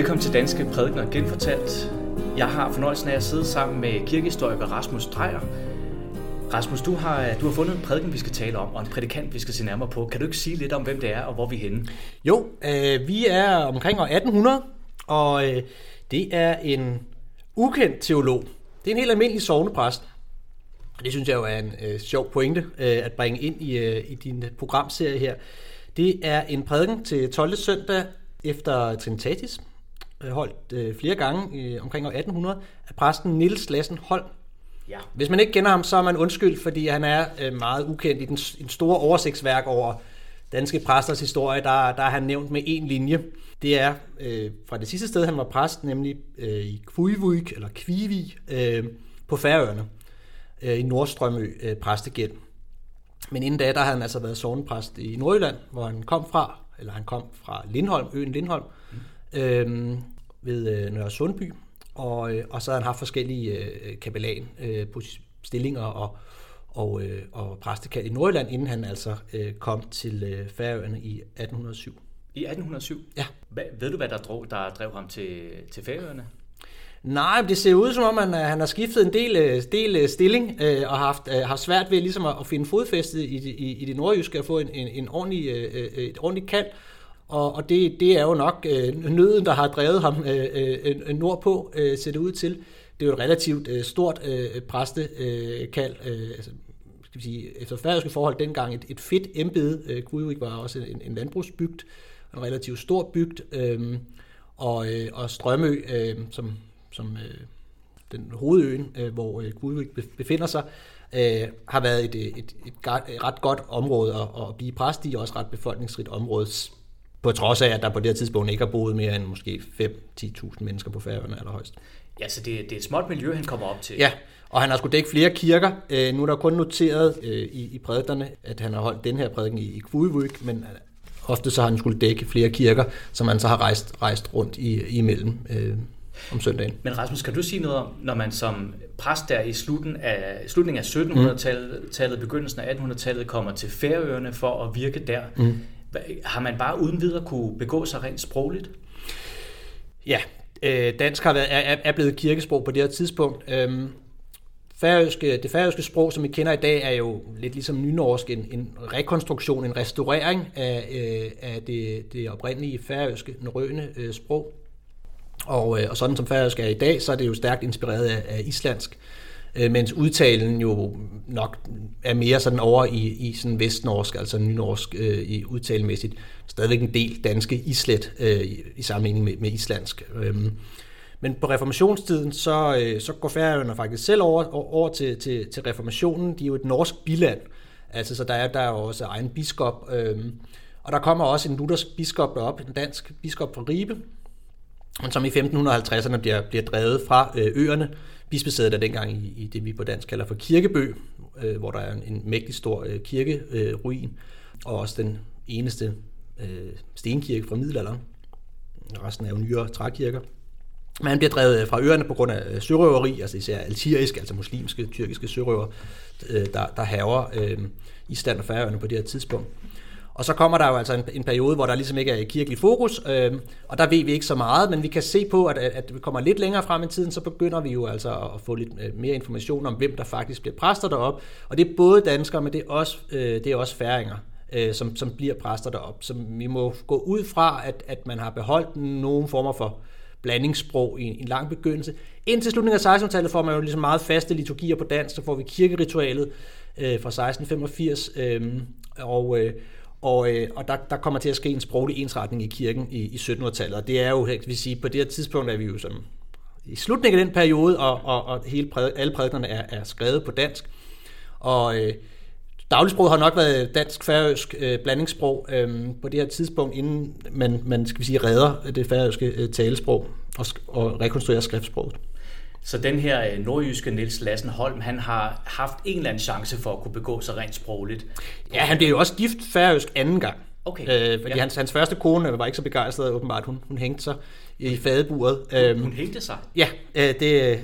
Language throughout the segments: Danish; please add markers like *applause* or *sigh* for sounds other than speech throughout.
Velkommen til Danske Prædikner Genfortalt. Jeg har fornøjelsen af at sidde sammen med kirkehistoriker Rasmus Drejer. Rasmus, du har, du har fundet en prædiken, vi skal tale om, og en prædikant, vi skal se nærmere på. Kan du ikke sige lidt om, hvem det er, og hvor vi er henne? Jo, øh, vi er omkring år 1800, og øh, det er en ukendt teolog. Det er en helt almindelig sovnepræst. Og det synes jeg jo er en øh, sjov pointe øh, at bringe ind i, øh, i din øh, programserie her. Det er en prædiken til 12. søndag efter Trinitatis, holdt øh, flere gange øh, omkring år 1800 af præsten Nils Lassen Holm. Ja. Hvis man ikke kender ham, så er man undskyld, fordi han er øh, meget ukendt i den, en store oversigtsværk over danske præsters historie. Der, der er han nævnt med en linje. Det er øh, fra det sidste sted, han var præst, nemlig øh, i Kvivik, eller Kvivi, øh, på Færøerne, øh, i Nordstrømø øh, præstegæld. Men inden da, der havde han altså været sovnepræst i Nordjylland, hvor han kom fra, eller han kom fra Lindholm, øen Lindholm, mm. Øh, ved øh, Nørre Sundby, og, øh, og så havde han haft forskellige øh, kapelan øh, stillinger og, og, øh, og præstekald i Nordjylland, inden han altså øh, kom til øh, Færøerne i 1807. I 1807? Ja. Hva, ved du, hvad der drev, der drev ham til, til Færøerne? Nej, det ser ud som om, han, han har skiftet en del, øh, del øh, stilling øh, og har haft, øh, har svært ved ligesom at, at finde fodfæstet i, i, i det nordjyske og få en, en, en ordentlig, øh, et ordentligt kald. Og, og det, det er jo nok øh, nøden, der har drevet ham øh, øh, øh, nordpå, øh, ser det ud til. Det er jo et relativt øh, stort øh, præstekald, øh, altså, skal vi sige, efter færøske forhold dengang et, et fedt embede. Øh, Kujvik var også en, en landbrugsbygd, en relativt stor bygd, øh, og, øh, og Strømø, øh, som, som øh, den hovedøen, øh, hvor øh, Kujvik befinder sig, øh, har været et, et, et, et ret godt område at, at blive præst i, og også ret befolkningsrigt område, på trods af, at der på det her tidspunkt ikke har boet mere end måske 5-10.000 mennesker på færøerne allerhøjst. Ja, så det, det er et småt miljø, han kommer op til. Ja, og han har skulle dække flere kirker. Øh, nu er der kun noteret øh, i, i prædikerne, at han har holdt den her prædiken i, i Kvudvik, men ofte så har han skulle dække flere kirker, som han så har rejst, rejst rundt i, imellem øh, om søndagen. Men Rasmus, kan du sige noget om, når man som præst der i slutningen af, slutningen af 1700-tallet, mm. begyndelsen af 1800-tallet kommer til Færøerne for at virke der, mm har man bare uden videre kunne begå sig rent sprogligt? Ja, øh, dansk har været, er, er blevet kirkesprog på det her tidspunkt. Øhm, færøske, det færøske sprog, som vi kender i dag, er jo lidt ligesom nynorsk, en, en rekonstruktion, en restaurering af, øh, af det, det oprindelige færøske, norrøne øh, sprog. Og, øh, og sådan som færøsk er i dag, så er det jo stærkt inspireret af, af islandsk, øh, Øh, mens udtalen jo nok er mere sådan over i, i sådan vestnorsk, altså nynorsk øh, i udtalemæssigt. Stadigvæk en del danske islet øh, i, i sammenligning med, med islandsk. Øh, men på reformationstiden, så, øh, så går færøerne faktisk selv over, over til, til, til reformationen. De er jo et norsk biland, altså så der er der er jo også egen biskop. Øh, og der kommer også en luthersk biskop derop, en dansk biskop fra Ribe, men som i 1550'erne bliver, bliver drevet fra øh, øerne. Bispesædet er dengang i, i det, vi på dansk kalder for Kirkebø, øh, hvor der er en, en mægtig stor øh, kirkeruin, øh, og også den eneste øh, stenkirke fra middelalderen. Resten er jo nyere trækirker. Men han bliver drevet øh, fra øerne på grund af øh, sørøveri, altså især altiriske, altså muslimske, tyrkiske sørøver, øh, der, der haver øh, Island og Færøerne på det her tidspunkt. Og så kommer der jo altså en, en periode, hvor der ligesom ikke er kirkelig fokus, øh, og der ved vi ikke så meget, men vi kan se på, at, at vi kommer lidt længere frem i tiden, så begynder vi jo altså at få lidt øh, mere information om, hvem der faktisk bliver præster derop. Og det er både danskere, men det er også, øh, det er også færinger, øh, som, som bliver præster derop. Så vi må gå ud fra, at, at man har beholdt nogle former for blandingssprog i en, en lang begyndelse. Indtil slutningen af 1600-tallet får man jo ligesom meget faste liturgier på dansk, så får vi kirkeritualet øh, fra 1685, øh, og, øh, og, øh, og der, der kommer til at ske en sproglig ensretning i kirken i, i 1700-tallet, og det er jo, kan vi sige, på det her tidspunkt er vi jo sådan i slutningen af den periode, og, og, og hele præd, alle prædikerne er, er skrevet på dansk. Og øh, dagligsproget har nok været dansk-færøsk øh, blandingssprog øh, på det her tidspunkt, inden man, man skal vi sige, redder det færøske øh, talesprog og, og rekonstruerer skriftsproget. Så den her øh, nordjyske Niels Lassen Holm, han har haft en eller anden chance for at kunne begå sig rent sprogligt. Ja, han bliver jo også gift færøsk anden gang. Okay. Øh, fordi ja. hans, hans første kone var ikke så begejstret, åbenbart. Hun, hun hængte sig i fadeburet. Hun, øhm, hun hængte sig? Ja, øh, det,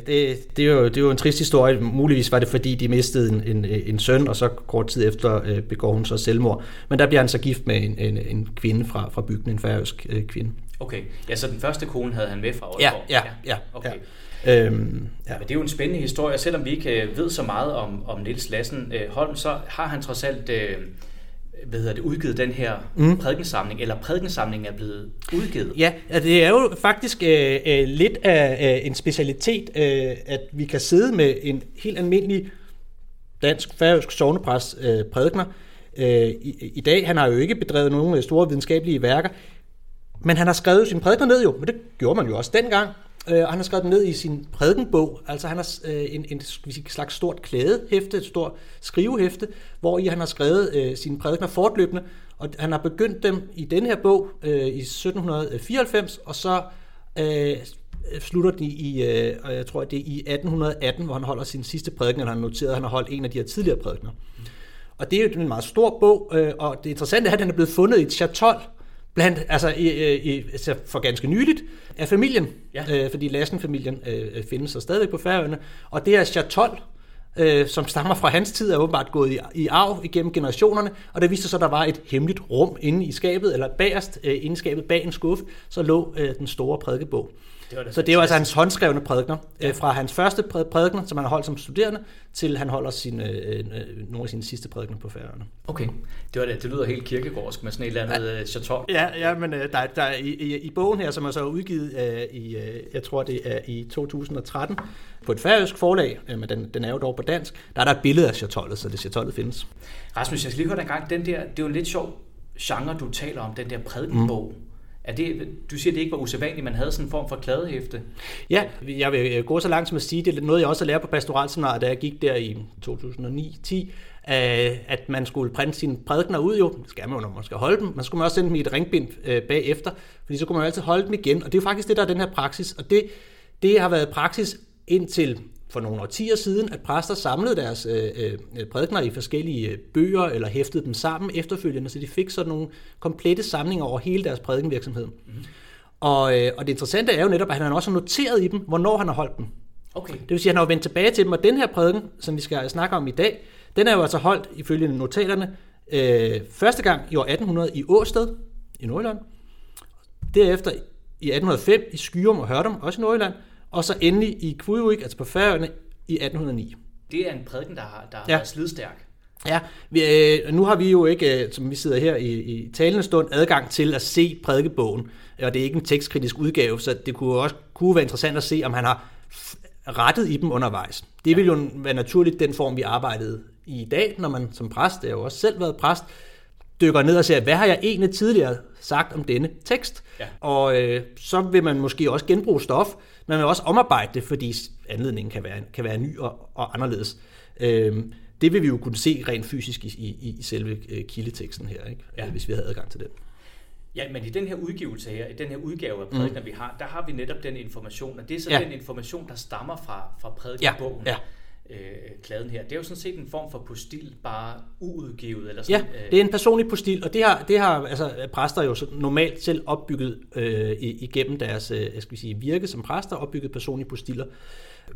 det, det, er jo, det er jo en trist historie. Muligvis var det, fordi de mistede en, en, en søn, og så kort tid efter øh, begår hun så selvmord. Men der bliver han så gift med en, en, en kvinde fra, fra bygden, en færøsk øh, kvinde. Okay, ja, så den første kone havde han med fra Aalborg? Ja, ja, ja. Okay. ja. Øhm, ja. Men det er jo en spændende historie. Selvom vi ikke øh, ved så meget om, om Niels Lassen øh, Holm, så har han trods alt øh, hvad hedder det, udgivet den her mm. prædikensamling, eller prædikensamlingen er blevet udgivet. Ja, det er jo faktisk øh, øh, lidt af øh, en specialitet, øh, at vi kan sidde med en helt almindelig dansk, færøsk sovnepræst øh, prædikner øh, i, i dag. Han har jo ikke bedrevet nogen store videnskabelige værker, men han har skrevet sin prædikner ned jo, men det gjorde man jo også dengang. Øh, og han har skrevet den ned i sin prædikenbog, altså han har øh, en, en slags stort klædehæfte, et stort skrivehæfte, hvor i han har skrevet øh, sine prædikner fortløbende, og han har begyndt dem i den her bog øh, i 1794, og så øh, slutter de i, øh, og jeg tror, det er i 1818, hvor han holder sin sidste prædiken, eller han har noteret, at han har holdt en af de her tidligere prædikener. Og det er jo en meget stor bog, øh, og det interessante er, at den er blevet fundet i et chatol, blandt, altså i, i, altså for ganske nyligt, af familien, ja. øh, fordi Lassen-familien øh, findes så stadig på Færøerne, og det er chatol, øh, som stammer fra hans tid, er åbenbart gået i, i arv igennem generationerne, og det viste sig, at der var et hemmeligt rum inde i skabet, eller bagerst øh, inde i skabet bag en skuffe, så lå øh, den store prædikebog. Det var det så det var altså hans håndskrevne prædikner. Ja. fra hans første prædikner, som han har holdt som studerende, til han holder sine, øh, øh, nogle af sine sidste prædikner på færøerne. Okay, det, var det. det lyder helt kirkegårdsk med sådan et eller andet ja. Øh, chatol. Ja, ja men øh, der, der, i, i, i bogen her, som er så udgivet øh, i, øh, jeg tror det er i 2013, på et færøsk forlag, øh, men den, den er jo dog på dansk, der er der et billede af chatollet, så det chatollet findes. Rasmus, jeg skal lige høre dig en gang, den der, det er jo en lidt sjov genre, du taler om, den der prædikenbog. Mm. Er det, du siger, at det ikke var usædvanligt, man havde sådan en form for kladehæfte? Ja, jeg vil øh, gå så langt som at sige, det er noget, jeg også har lært på pastoralseminaret, da jeg gik der i 2009-10, øh, at man skulle printe sine prædikner ud jo, det skal man jo, når man skal holde dem, man skulle også sende dem i et ringbind øh, bagefter, fordi så kunne man jo altid holde dem igen, og det er jo faktisk det, der er den her praksis, og det, det har været praksis indtil for nogle årtier siden, at præster samlede deres øh, øh, prædikner i forskellige øh, bøger, eller hæftede dem sammen efterfølgende, så de fik sådan nogle komplette samlinger over hele deres prædikenvirksomhed. Mm. Og, øh, og det interessante er jo netop, at han også har noteret i dem, hvornår han har holdt dem. Okay. Det vil sige, at han har vendt tilbage til dem, og den her prædiken, som vi skal snakke om i dag, den er jo altså holdt ifølge notaterne øh, første gang i år 1800 i Åsted i Nordjylland, derefter i 1805 i Skyrum og Hørdum, også i Nordjylland, og så endelig i Kvudvik, altså på Færøerne, i 1809. Det er en prædiken, der har, der ja. været slidstærk. Ja, vi, øh, nu har vi jo ikke, øh, som vi sidder her i, i talende stund, adgang til at se prædikebogen, og det er ikke en tekstkritisk udgave, så det kunne også kunne være interessant at se, om han har rettet i dem undervejs. Det ja. vil jo være naturligt den form, vi arbejdede i i dag, når man som præst, det har jo også selv været præst, dykker ned og ser, hvad har jeg egentlig tidligere sagt om denne tekst? Ja. Og øh, så vil man måske også genbruge stof, man vil også omarbejde det, fordi anledningen kan være, kan være ny og, og anderledes. Øhm, det vil vi jo kunne se rent fysisk i, i, i selve øh, kildeteksten her, ikke? Ja. hvis vi havde adgang til den. Ja, men i den her udgivelse her, i den her udgave af prædikner, mm. vi har, der har vi netop den information, og det er så ja. den information, der stammer fra, fra prædikenbogen. Ja. Ja øh, kladen her. Det er jo sådan set en form for postil, bare uudgivet. Eller sådan, ja, det er en personlig postil, og det har, det har altså, præster jo normalt selv opbygget øh, igennem deres øh, skal vi sige, virke som præster, opbygget personlige postiller.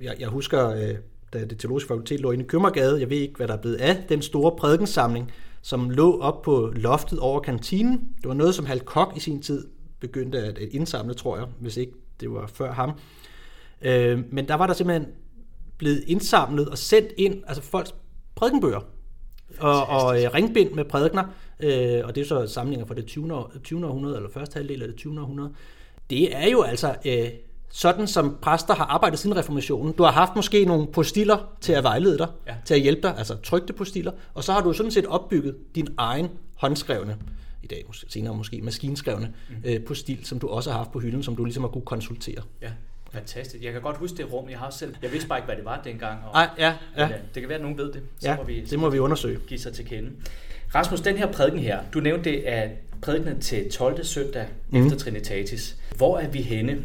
Jeg, jeg husker, øh, da det teologiske fakultet lå inde i Købmergade, jeg ved ikke, hvad der er blevet af, den store prædikensamling, som lå op på loftet over kantinen. Det var noget, som Hal Kok i sin tid begyndte at indsamle, tror jeg, hvis ikke det var før ham. Øh, men der var der simpelthen blevet indsamlet og sendt ind, altså folks prædikenbøger, og, og øh, ringbind med prædikner, øh, og det er så samlinger fra det 20. 20. århundrede, eller første halvdel af det 20. århundrede. Det er jo altså øh, sådan, som præster har arbejdet siden reformationen. Du har haft måske nogle postiller til at vejlede dig, ja. til at hjælpe dig, altså trygte postiller, og så har du sådan set opbygget din egen håndskrevne, i dag senere måske maskinskrevne mm. øh, postil, som du også har haft på hylden, som du ligesom har kunne konsultere. Ja. Fantastisk. Jeg kan godt huske det rum, jeg har selv. Jeg vidste bare ikke, hvad det var dengang. Og, Ej, ja, ja. Men, det kan være, at nogen ved det. Så ja, må vi, det må vi undersøge. Give sig til kende. Rasmus, den her prædiken her, du nævnte det er prædikenen til 12. søndag mm. efter Trinitatis. Hvor er vi henne?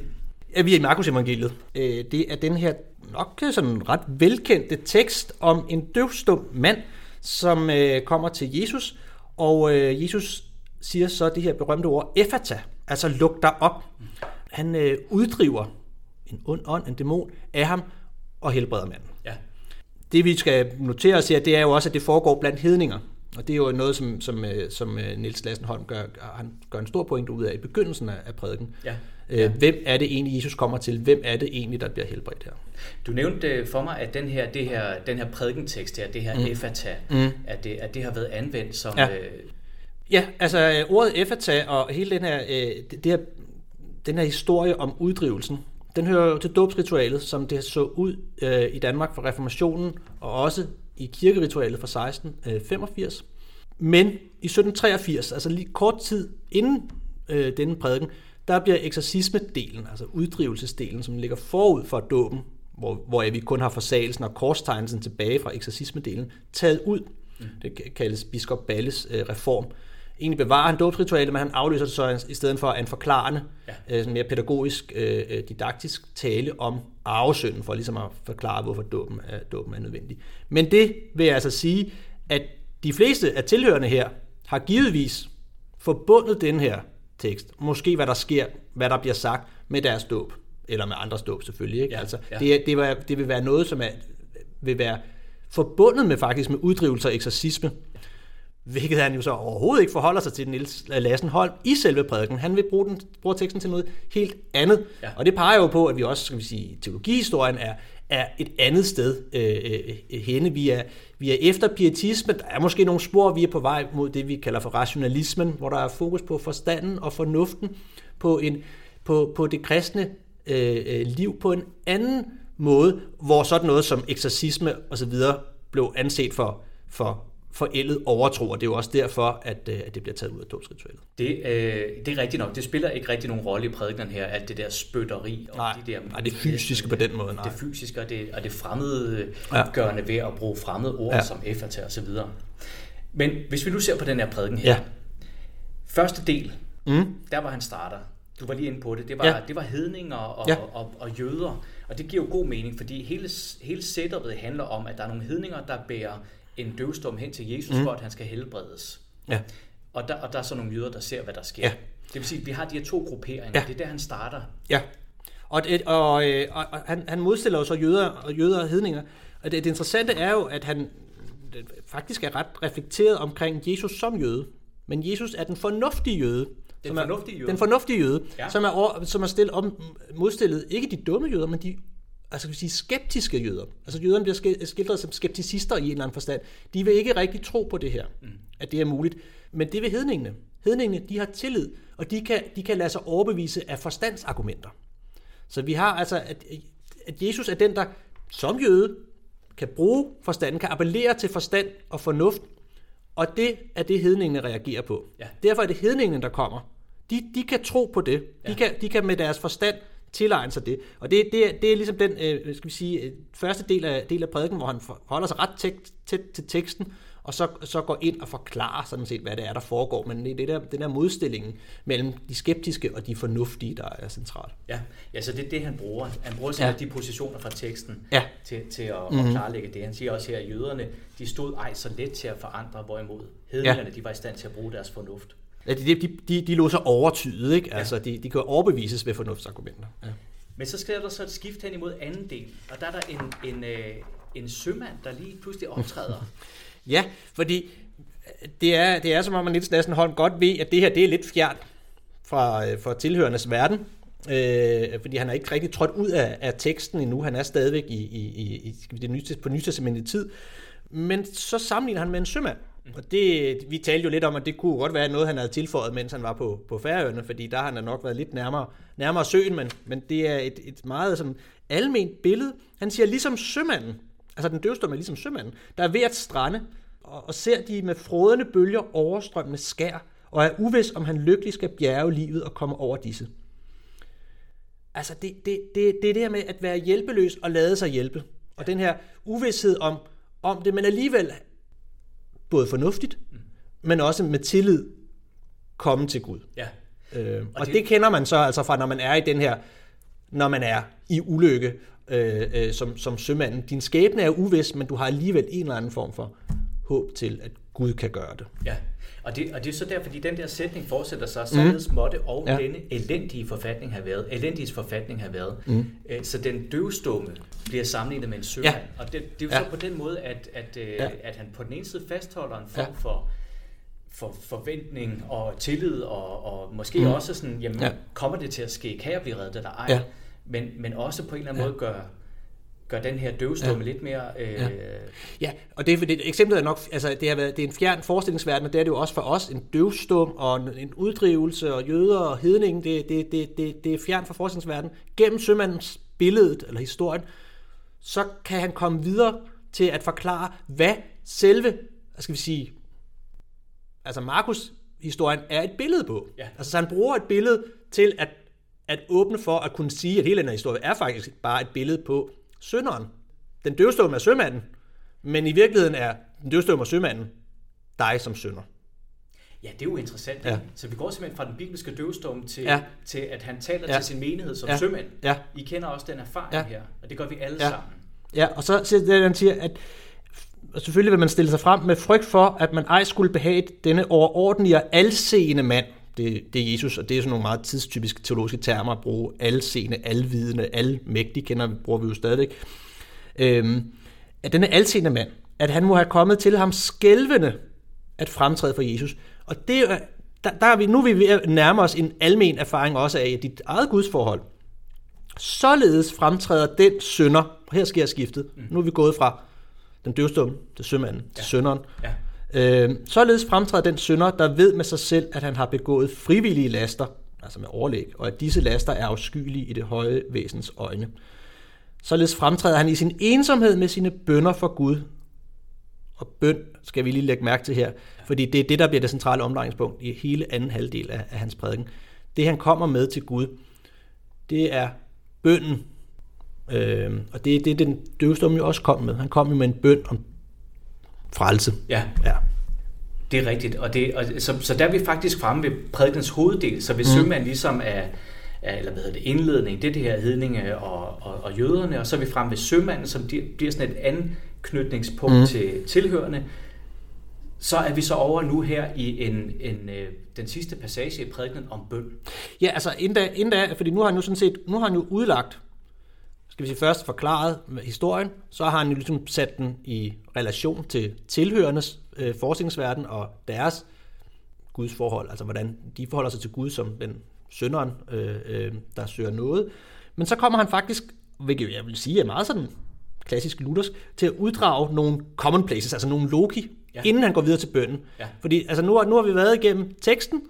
Er vi er i Markus evangeliet. Øh, det er den her nok sådan ret velkendte tekst om en døvstum mand, som øh, kommer til Jesus, og øh, Jesus siger så det her berømte ord, effata, altså luk dig op. Han uddriver en ond ånd, en dæmon, af ham og helbreder manden. Ja. Det vi skal notere os her, det er jo også, at det foregår blandt hedninger. Og det er jo noget, som, som, øh, som øh, Niels Lassenholm gør, han gør en stor point ud af i begyndelsen af, prædiken. Ja. Øh, Ja. Hvem er det egentlig, Jesus kommer til? Hvem er det egentlig, der bliver helbredt her? Du nævnte for mig, at den her, det her, den her prædikentekst her, det her mm. efata, mm. At, det, at det har været anvendt som... Ja. Øh, Ja, altså ordet effata og hele den her, øh, det her, den her historie om uddrivelsen, den hører jo til dåbsritualet, som det så ud øh, i Danmark fra reformationen, og også i kirkeritualet fra 1685. Men i 1783, altså lige kort tid inden øh, denne prædiken, der bliver eksorcisme-delen, altså uddrivelsesdelen, som ligger forud for dåben, hvor, hvor vi kun har forsagelsen og korstegnelsen tilbage fra eksorcisme-delen, taget ud. Det kaldes biskop Balles øh, reform. Egentlig bevarer han dåbsritualet, men han afløser det så i stedet for en forklarende, Ja. øh, mere pædagogisk, øh, øh, didaktisk tale om arvesynden, for ligesom at forklare, hvorfor dåben er, dåben er nødvendig. Men det vil jeg altså sige, at de fleste af tilhørende her har givetvis forbundet den her tekst, måske hvad der sker, hvad der bliver sagt med deres dåb, eller med andres dåb selvfølgelig. Ikke? Ja, altså, ja. det, det, vil, det vil være noget, som er, vil være forbundet med faktisk med uddrivelse og eksorcisme, hvilket han jo så overhovedet ikke forholder sig til Niels Lassenholm i selve prædiken. Han vil bruge, den, bruge teksten til noget helt andet. Ja. Og det peger jo på, at vi også, skal vi sige, teologihistorien er, er et andet sted øh, øh, henne. Vi er, vi er efter pietisme. Der er måske nogle spor, vi er på vej mod det, vi kalder for rationalismen, hvor der er fokus på forstanden og fornuften, på, en, på, på det kristne øh, øh, liv på en anden måde, hvor sådan noget som eksorcisme osv. blev anset for, for forældet overtro, og det er jo også derfor, at, øh, at det bliver taget ud af dåbsritualet. det, øh, det er rigtigt nok. Det spiller ikke rigtig nogen rolle i prædikenen her, alt det der spytteri og Nej, de der... nej, det fysiske på den måde, nej. Det fysiske og det, og det fremmede Ja. ved at bruge fremmede ord Ja. som og så videre. Men hvis vi nu ser på den her prædiken her. Ja. Første del, Mm. der var han starter. Du var lige inde på det. Det var, Ja. det var hedninger og, ja. og, og, og jøder. Og det giver jo god mening, fordi hele, hele setupet handler om, at der er nogle hedninger, der bærer en døvstum hen til Jesus, mm. for at han skal helbredes. Ja. Og der, og der er så nogle jøder, der ser, hvad der sker. Ja. Det vil sige, at vi har de her to grupperinger. Ja. Det er der, han starter. Ja, og, det, og, og, og han, han modstiller jo så jøder og jøder og hedninger. Og det, det interessante er jo, at han faktisk er ret reflekteret omkring Jesus som jøde. Men Jesus er den fornuftige jøde. Den som er, fornuftige jøde. Den fornuftige jøde, ja. Som, er som er stillet om, modstillet ikke de dumme jøder, men de altså, kan vi sige, skeptiske jøder. Altså jøderne bliver skildret som skepticister i en eller anden forstand. De vil ikke rigtig tro på det her, mm. at det er muligt. Men det vil hedningene. Hedningene, de har tillid, og de kan, de kan lade sig overbevise af forstandsargumenter. Så vi har altså, at, at Jesus er den, der som jøde kan bruge forstanden, kan appellere til forstand og fornuft, og det er det, hedningene reagerer på. Ja. Derfor er det hedningene, der kommer. De, de kan tro på det. De, Ja. kan, de kan med deres forstand tilegne sig det. Og det, det, er, det er ligesom den øh, skal vi sige, øh, første del af, del af prædiken, hvor han holder sig ret tæt, tæt til teksten, og så, så går ind og forklarer sådan set, hvad det er, der foregår. Men det er det der, den der modstilling mellem de skeptiske og de fornuftige, der er centralt. Ja, ja så det er det, han bruger. Han bruger simpelthen ja. de positioner fra teksten Ja. til, til at, mm-hmm. at klarlægge det. Han siger også her, at jøderne de stod ej så let til at forandre, hvorimod hedningerne de var i stand til at bruge deres fornuft. Ja, de, de, de, de lå sig overtyde, ikke? Altså, de, de kan overbevises ved fornuftsargumenter. Ja. Men så sker der så et skift hen imod anden del, og der er der en, en, øh, en sømand, der lige pludselig optræder. *laughs* Ja, fordi det er, det er som om, at Niels Lassenholm godt ved, at det her det er lidt fjernt fra, øh, fra tilhørendes verden. Øh, fordi han er ikke rigtig trådt ud af, af teksten endnu. Han er stadigvæk i, i, i, i det nye, på nytestamentet tid. Men så sammenligner han med en sømand. Og det, vi talte jo lidt om, at det kunne godt være noget, han havde tilføjet, mens han var på, på Færøerne, fordi der har han nok været lidt nærmere, nærmere søen, men, men det er et, et meget sådan alment billede. Han siger, ligesom sømanden, altså den døvstumme er ligesom sømanden, der er ved at strande, og, og ser de med frådende bølger overstrømmende skær, og er uvis, om han lykkelig skal bjerge livet og komme over disse. Altså, det, det, det, det er det her med at være hjælpeløs og lade sig hjælpe. Og den her uvidshed om, om det, men alligevel både fornuftigt, men også med tillid komme til Gud. Ja. Øh, og, og det, det- det kender man så altså fra, når man er i den her, når man er i ulykke øh, øh, som, som sømanden. Din skæbne er uvis, men du har alligevel en eller anden form for håb til, at Gud kan gøre det. Ja, og det, og det er så der, fordi den der sætning fortsætter sig, således mm. måtte og ja. denne elendige forfatning have været, elendiges forfatning have været. Mm. Så den døvstumme bliver sammenlignet med en sømand. Ja. Og det, det er jo ja. så på den måde, at, at, ja. at han på den ene side fastholder en form ja. for for forventning og tillid, og, og måske mm. også sådan, jamen, ja. kommer det til at ske? Kan jeg blive reddet eller ej? Ja. Men, men også på en eller anden ja. måde gør, gør den her døvstumme ja. lidt mere... Øh... Ja. ja, og det er fordi, eksemplet er nok, altså det har været, det er en fjern forestillingsverden, og det er det jo også for os, en døvstum og en, en uddrivelse og jøder og hedning, det, det, det, det, det er fjern fra forestillingsverden. Gennem sømandens billedet eller historien, så kan han komme videre til at forklare, hvad selve, skal vi sige, altså Markus historien er et billede på. Ja. Altså så han bruger et billede til at, at åbne for at kunne sige, at hele den her historie er faktisk bare et billede på sønderen. Den døvstumme er sømanden, men i virkeligheden er den døvstumme og sømanden dig som sønder. Ja, det er jo interessant. Ja. Så vi går simpelthen fra den bibelske døvstumme til, ja. til at han taler ja. til sin menighed som ja. sømand. Ja. I kender også den erfaring ja. her, og det gør vi alle ja. sammen. Ja, og så siger det, han siger, at og selvfølgelig vil man stille sig frem med frygt for, at man ej skulle behage denne overordentlige og alseende mand. Det, det er Jesus, og det er sådan nogle meget tidstypiske teologiske termer at bruge. Alseende, alvidende, almægtig, kender vi, bruger vi jo stadigvæk. Øhm, at denne alseende mand, at han må have kommet til ham skælvende at fremtræde for Jesus. Og det, der, der er vi, nu er vi ved at nærme os en almen erfaring også af dit eget gudsforhold. Således fremtræder den sønder, og her sker skiftet. Nu er vi gået fra den døvstumme til sømanden, ja. til sønderen. Ja. Øh, således fremtræder den sønder, der ved med sig selv, at han har begået frivillige laster, altså med overlæg, og at disse laster er afskyelige i det høje væsens øjne. Således fremtræder han i sin ensomhed med sine bønder for Gud. Og bøn skal vi lige lægge mærke til her, fordi det er det, der bliver det centrale omdrejningspunkt i hele anden halvdel af, af hans prædiken. Det, han kommer med til Gud, det er bønden, Øh, og det er det, den døvstumme jo også kom med. Han kom jo med en bøn om frelse. Ja. ja. Det er rigtigt. Og det, og, så, så der er vi faktisk fremme ved prædikens hoveddel. Så hvis mm. sømand ligesom er, er, eller hvad hedder det, indledning, det er det her hedninge og, og, og jøderne, og så er vi fremme ved sømanden, som bliver sådan et anknytningspunkt mm. til tilhørende. Så er vi så over nu her i en, en, øh, den sidste passage i prædiken om bøn. Ja, altså inden da, inden da fordi nu har han jo sådan set, nu har han jo udlagt skal vi sige, først forklaret historien, så har han jo ligesom sat den i relation til tilhørendes øh, forskningsverden og deres Guds forhold, altså hvordan de forholder sig til Gud som den sønderen, øh, øh, der søger noget. Men så kommer han faktisk, hvilket jeg vil sige er meget sådan klassisk luthersk, til at uddrage nogle commonplaces, altså nogle logi, ja. inden han går videre til bønden. Ja. Fordi altså nu, nu har vi været igennem teksten,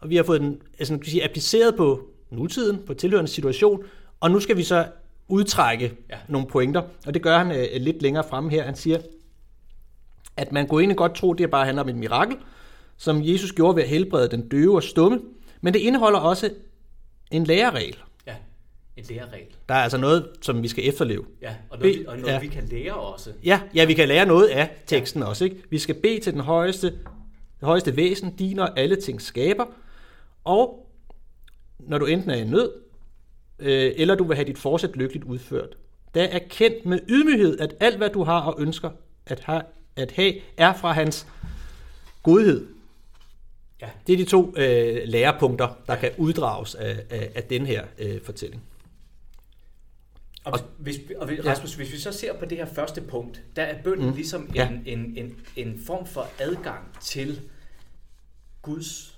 og vi har fået den altså, kan sige, appliceret på nutiden, på tilhørende situation, og nu skal vi så udtrække ja. nogle pointer, og det gør han øh, lidt længere frem her. Han siger, at man kunne egentlig godt tro, det bare handler om et mirakel, som Jesus gjorde ved at helbrede den døve og stumme, men det indeholder også en læreregel. Ja, en læreregel. Der er altså noget, som vi skal efterleve. Ja, og noget, Be, og noget ja. vi kan lære også. Ja, ja, vi kan lære noget af teksten ja. også. Ikke? Vi skal bede til den højeste, det højeste væsen, din og alle ting skaber, og når du enten er i nød, øh, eller du vil have dit forsæt lykkeligt udført. Der er kendt med ydmyghed, at alt hvad du har og ønsker at have, at have er fra hans godhed. Ja. Det er de to øh, lærepunkter, der kan uddrages af, af, af den her øh, fortælling. Og, hvis, og Rasmus, ja. hvis vi så ser på det her første punkt, der er bønden mm. ligesom en, ja. en, en, en form for adgang til Guds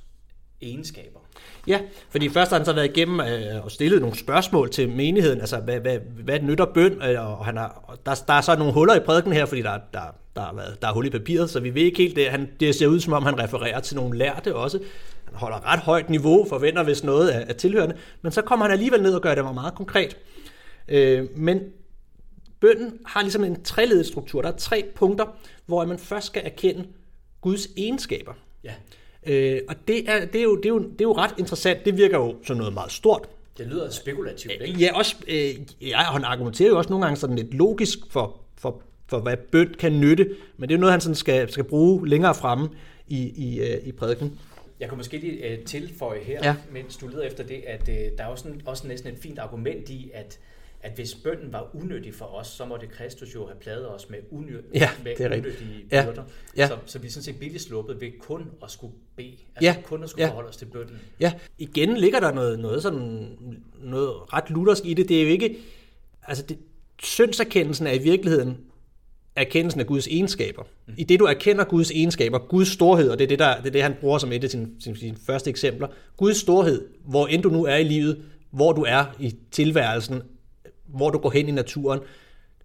egenskaber. Ja, fordi først har han så været igennem øh, og stillet nogle spørgsmål til menigheden, altså hvad, hvad, hvad nytter bøn, øh, og, han har, der, der er så nogle huller i prædiken her, fordi der, der, der, har været, der er hul i papiret, så vi ved ikke helt det. Han, det ser ud som om, han refererer til nogle lærte også. Han holder ret højt niveau, forventer hvis noget af, af tilhørende, men så kommer han alligevel ned og gør det meget konkret. Øh, men bønden har ligesom en treledet struktur. Der er tre punkter, hvor man først skal erkende Guds egenskaber. Ja. Øh, og det er, det, er jo, det, er jo, det er jo ret interessant. Det virker jo som noget meget stort. Det lyder spekulativt, ikke? Ja, også, øh, ja, han argumenterer jo også nogle gange sådan lidt logisk for, for, for hvad bøn kan nytte, men det er jo noget, han sådan skal, skal bruge længere fremme i, i, øh, i prædiken. Jeg kan måske lige øh, tilføje her, ja. mens du leder efter det, at øh, der er også, en, også næsten et fint argument i, at at hvis bønden var unødig for os, så måtte Kristus jo have pladet os med, unø- Ja, med det er unødige Ja, byrder. ja. Så, så vi er sådan set billigt sluppet ved kun at skulle bede. Altså Ja, kun at skulle ja. forholde os til bønden. Ja, igen ligger der noget, noget, sådan, noget ret luthersk i det. Det er jo ikke... Altså, det, syndserkendelsen er i virkeligheden erkendelsen af Guds egenskaber. I det du erkender Guds egenskaber, Guds storhed, og det er det, der, det, er det han bruger som et af sine, sine, sine første eksempler, Guds storhed, hvor end du nu er i livet, hvor du er i tilværelsen, hvor du går hen i naturen.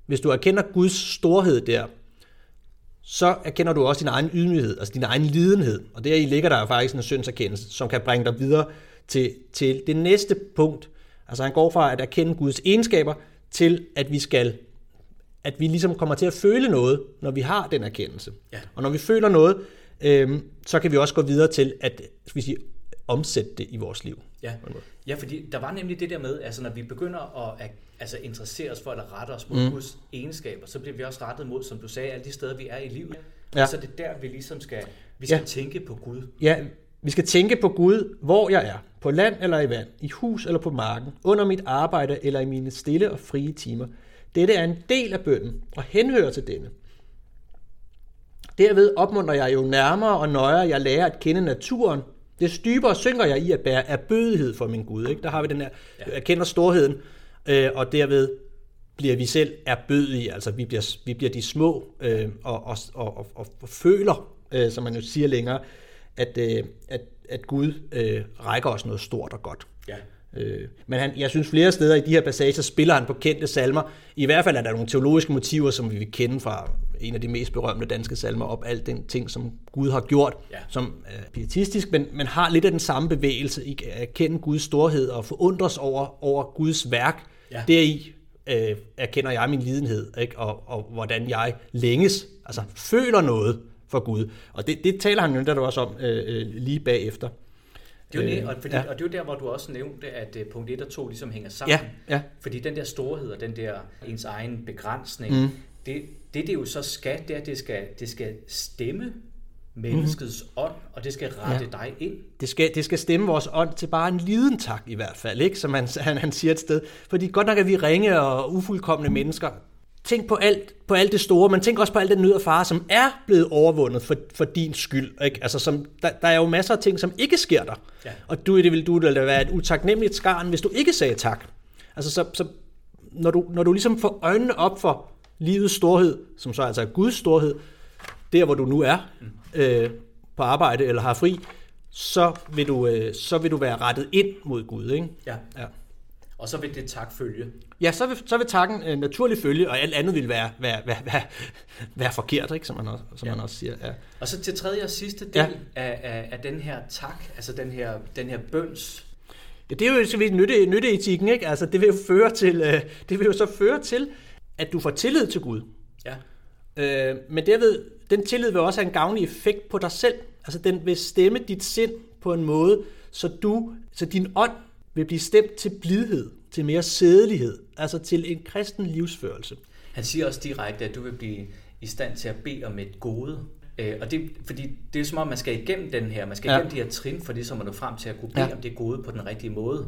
Hvis du erkender Guds storhed der, så erkender du også din egen ydmyghed, altså din egen lidenhed. Og der i ligger der faktisk en syndserkendelse, som kan bringe dig videre til, til det næste punkt. Altså han går fra at erkende Guds egenskaber til, at vi skal at vi ligesom kommer til at føle noget, når vi har den erkendelse. Ja. Og når vi føler noget, øhm, så kan vi også gå videre til at skal vi sige, omsætte det i vores liv. Ja. Ja, fordi der var nemlig det der med, altså når vi begynder at altså, interessere os for eller rette os mod mm. Guds egenskaber, så bliver vi også rettet mod, som du sagde, alle de steder, vi er i livet. Ja. Så det er der, vi ligesom skal, vi skal ja. tænke på Gud. Ja, vi skal tænke på Gud, hvor jeg er. På land eller i vand, i hus eller på marken, under mit arbejde eller i mine stille og frie timer. Dette er en del af bønden og henhører til denne. Derved opmuntrer jeg jo nærmere og nøjere, jeg lærer at kende naturen. Det dybere synker jeg i at bære erbødighed for min Gud. Ikke? Der har vi den her, ja. erkender storheden, øh, og derved bliver vi selv erbødige, altså vi bliver, vi bliver de små øh, og, og, og, og, og, og føler, øh, som man jo siger længere, at, øh, at, at Gud øh, rækker os noget stort og godt. Ja. Øh, men han, jeg synes flere steder i de her passager spiller han på kendte salmer. I hvert fald er der nogle teologiske motiver, som vi vil kende fra en af de mest berømte danske salmer op, alt den ting, som Gud har gjort, Ja. som er pietistisk, men, men har lidt af den samme bevægelse i at erkende Guds storhed og forundres over, over Guds værk. Ja. Deri øh, erkender jeg min lidenhed, ikke? Og, og hvordan jeg længes, altså føler noget for Gud. Og det, det taler han jo der også om øh, øh, lige bagefter. Det er jo det, Øh, og, fordi, ja. ja. og det er jo der, hvor du også nævnte, at øh, punkt 1 og 2 ligesom hænger sammen. Ja, ja. Fordi den der storhed og den der ens egen begrænsning, mm. det, det det jo så skal, det er, at det skal, det skal stemme menneskets mm. ånd, og det skal rette ja. dig ind. Det skal, det skal stemme vores ånd til bare en liden tak i hvert fald, ikke? som han, han, han siger et sted. Fordi godt nok er vi ringe og ufuldkommende mennesker. Tænk på alt, på alt det store, men tænk også på alt den nød og fare, som er blevet overvundet for, for din skyld. Ikke? Altså, som, der, der er jo masser af ting, som ikke sker der. Ja. Og du, det vil du da være et utaknemmeligt skarn, hvis du ikke sagde tak. Altså, så, så når, du, når du ligesom får øjnene op for livets storhed, som så altså er Guds storhed, der hvor du nu er øh, på arbejde eller har fri, så vil, du, øh, så vil du være rettet ind mod Gud. Ikke? Ja. Ja. Og så vil det tak følge. Ja, så vil, så vil takken øh, naturligt følge, og alt andet vil være, være, være, være, være forkert, ikke? som, man også, som Ja. man også siger. Ja. Og så til tredje og sidste del Ja. af, af, af den her tak, altså den her, den her bøns. Ja, det er jo selvfølgelig nytte, nytteetikken, ikke? Altså, det vil jo føre til, øh, det vil jo så føre til, at du får tillid til Gud. Ja. Øh, men derved, den tillid vil også have en gavnlig effekt på dig selv. Altså, den vil stemme dit sind på en måde, så du, så din ånd vil blive stemt til blidhed, til mere sædelighed, altså til en kristen livsførelse. Han siger også direkte, at du vil blive i stand til at bede om et gode. Øh, og det, fordi det er som om, man skal igennem den her, man skal Ja. igennem de her trin, for ligesom at nå frem til at kunne bede Ja. ja. om det gode på den rigtige måde.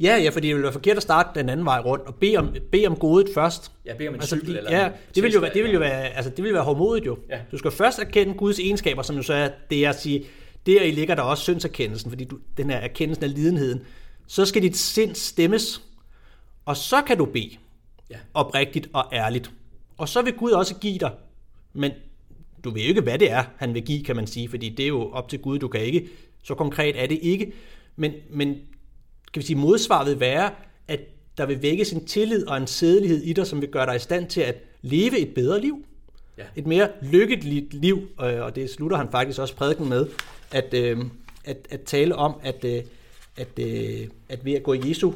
Ja, ja, fordi det vil være forkert at starte den anden vej rundt og bede om, bede om godet først. Ja, bede om en Altså, cykel eller ja, det vil jo være, det vil jo være, altså, det vil være hormodigt jo. Ja. Du skal først erkende Guds egenskaber, som jo så er det, jeg siger, der i ligger der også syndserkendelsen, fordi du, den her erkendelsen af lidenheden. Så skal dit sind stemmes, og så kan du bede Ja. oprigtigt og ærligt. Og så vil Gud også give dig, men du ved jo ikke, hvad det er, han vil give, kan man sige, fordi det er jo op til Gud, du kan ikke, så konkret er det ikke, men, men kan vi sige, modsvaret vil være, at der vil vækkes en tillid og en sædelighed i dig, som vil gøre dig i stand til at leve et bedre liv. Ja. Et mere lykkeligt liv, øh, og det slutter han faktisk også prædiken med, at, øh, at, at tale om, at, øh, at, øh, at ved at gå i Jesu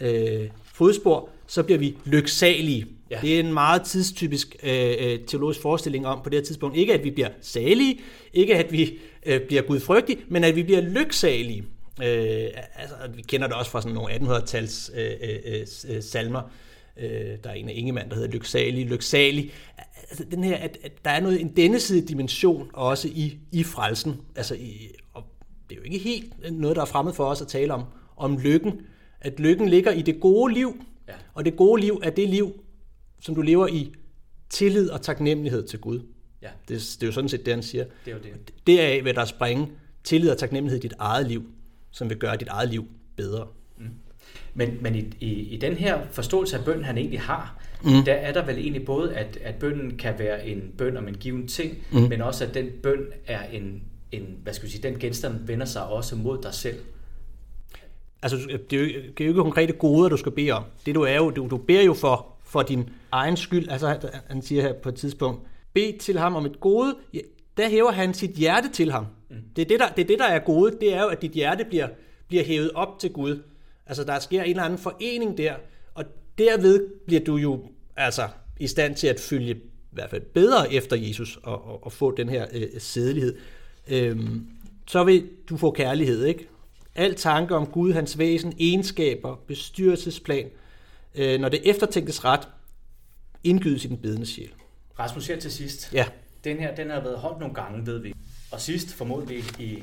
øh, fodspor, så bliver vi lyksalige. Ja. Det er en meget tidstypisk øh, øh, teologisk forestilling om på det her tidspunkt. Ikke at vi bliver salige, ikke at vi øh, bliver gudfrygtige, men at vi bliver lyksalige. Øh, altså, vi kender det også fra sådan nogle 1800-tals øh, øh, øh, salmer. Øh, der er en af Ingemann, der hedder lyksalig, lyksalig. Altså, den her, at, at der er noget, en denne side dimension også i, i frelsen. Altså, i, og det er jo ikke helt noget, der er fremmed for os at tale om, om lykken. At lykken ligger i det gode liv, Ja. Og det gode liv er det liv, som du lever i tillid og taknemmelighed til Gud. Ja. Det, det er jo sådan set det, han siger. Det er jo det. Er ved der springe tillid og taknemmelighed i dit eget liv, som vil gøre dit eget liv bedre. Mm. Men, men i, i, i den her forståelse af bøn, han egentlig har, mm. der er der vel egentlig både, at, at bønnen kan være en bøn om en given ting, mm. men også at den bøn er en, en, hvad skal vi sige, den genstand vender sig også mod dig selv. Altså, det er, jo, det er jo ikke konkrete goder, du skal bede om. Det du er jo, du, du beder jo for, for din egen skyld. Altså, han siger her på et tidspunkt, bed til ham om et gode. Der hæver han sit hjerte til ham. Mm. Det, er det, der, det er det, der er gode. Det er jo, at dit hjerte bliver, bliver hævet op til Gud. Altså, der sker en eller anden forening der, og derved bliver du jo altså i stand til at følge i hvert fald bedre efter Jesus og, og, og få den her øh, sædelighed. Øhm, så vil du få kærlighed, ikke? Al tanke om Gud, hans væsen, egenskaber, bestyrelsesplan, øh, når det eftertænkes ret, indgydes i den bedende sjæl. Rasmus, her til sidst. Ja. Den her, den har været holdt nogle gange, ved vi. Og sidst formodentlig i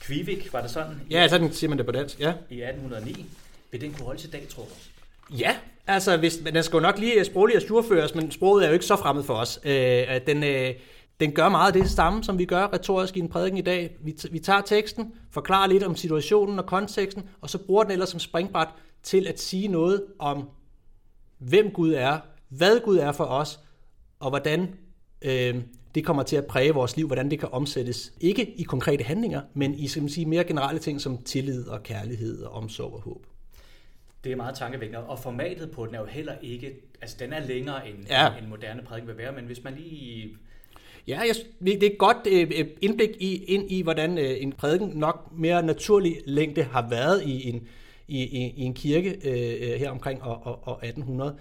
Kvivik, var det sådan? Ja, sådan siger man det på dansk, ja. I 1809. Vil den kunne holde til dag, tror du? Ja, altså hvis, den skal jo nok lige sproglig og surføres, men sproget er jo ikke så fremmed for os. Øh, den, øh, den gør meget af det samme, som vi gør retorisk i en prædiken i dag. Vi, vi tager teksten, forklarer lidt om situationen og konteksten, og så bruger den ellers som springbræt til at sige noget om, hvem Gud er, hvad Gud er for os, og hvordan øh, det kommer til at præge vores liv, hvordan det kan omsættes, ikke i konkrete handlinger, men i skal man sige, mere generelle ting som tillid og kærlighed og omsorg og håb. Det er meget tankevækkende, og formatet på den er jo heller ikke, altså den er længere end ja. en moderne prædiken vil være, men hvis man lige Ja, jeg, det er et godt øh, øh, indblik i, ind i, hvordan øh, en prædiken nok mere naturlig længde har været i en, i, i, i en kirke øh, her omkring år, år 1800.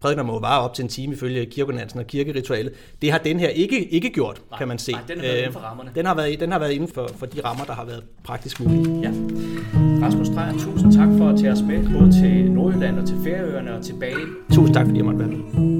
Prædikener må vare op til en time ifølge kirkeordinansen og kirkeritualet. Det har den her ikke, ikke gjort, nej, kan man se. Nej, den har været inden for rammerne. Den har været, den har været inden for, for de rammer, der har været praktisk mulige. Ja. Rasmus Drejer, tusind tak for at tage os med, både til Nordjylland og til Færøerne og tilbage. Tusind tak, fordi jeg måtte være med.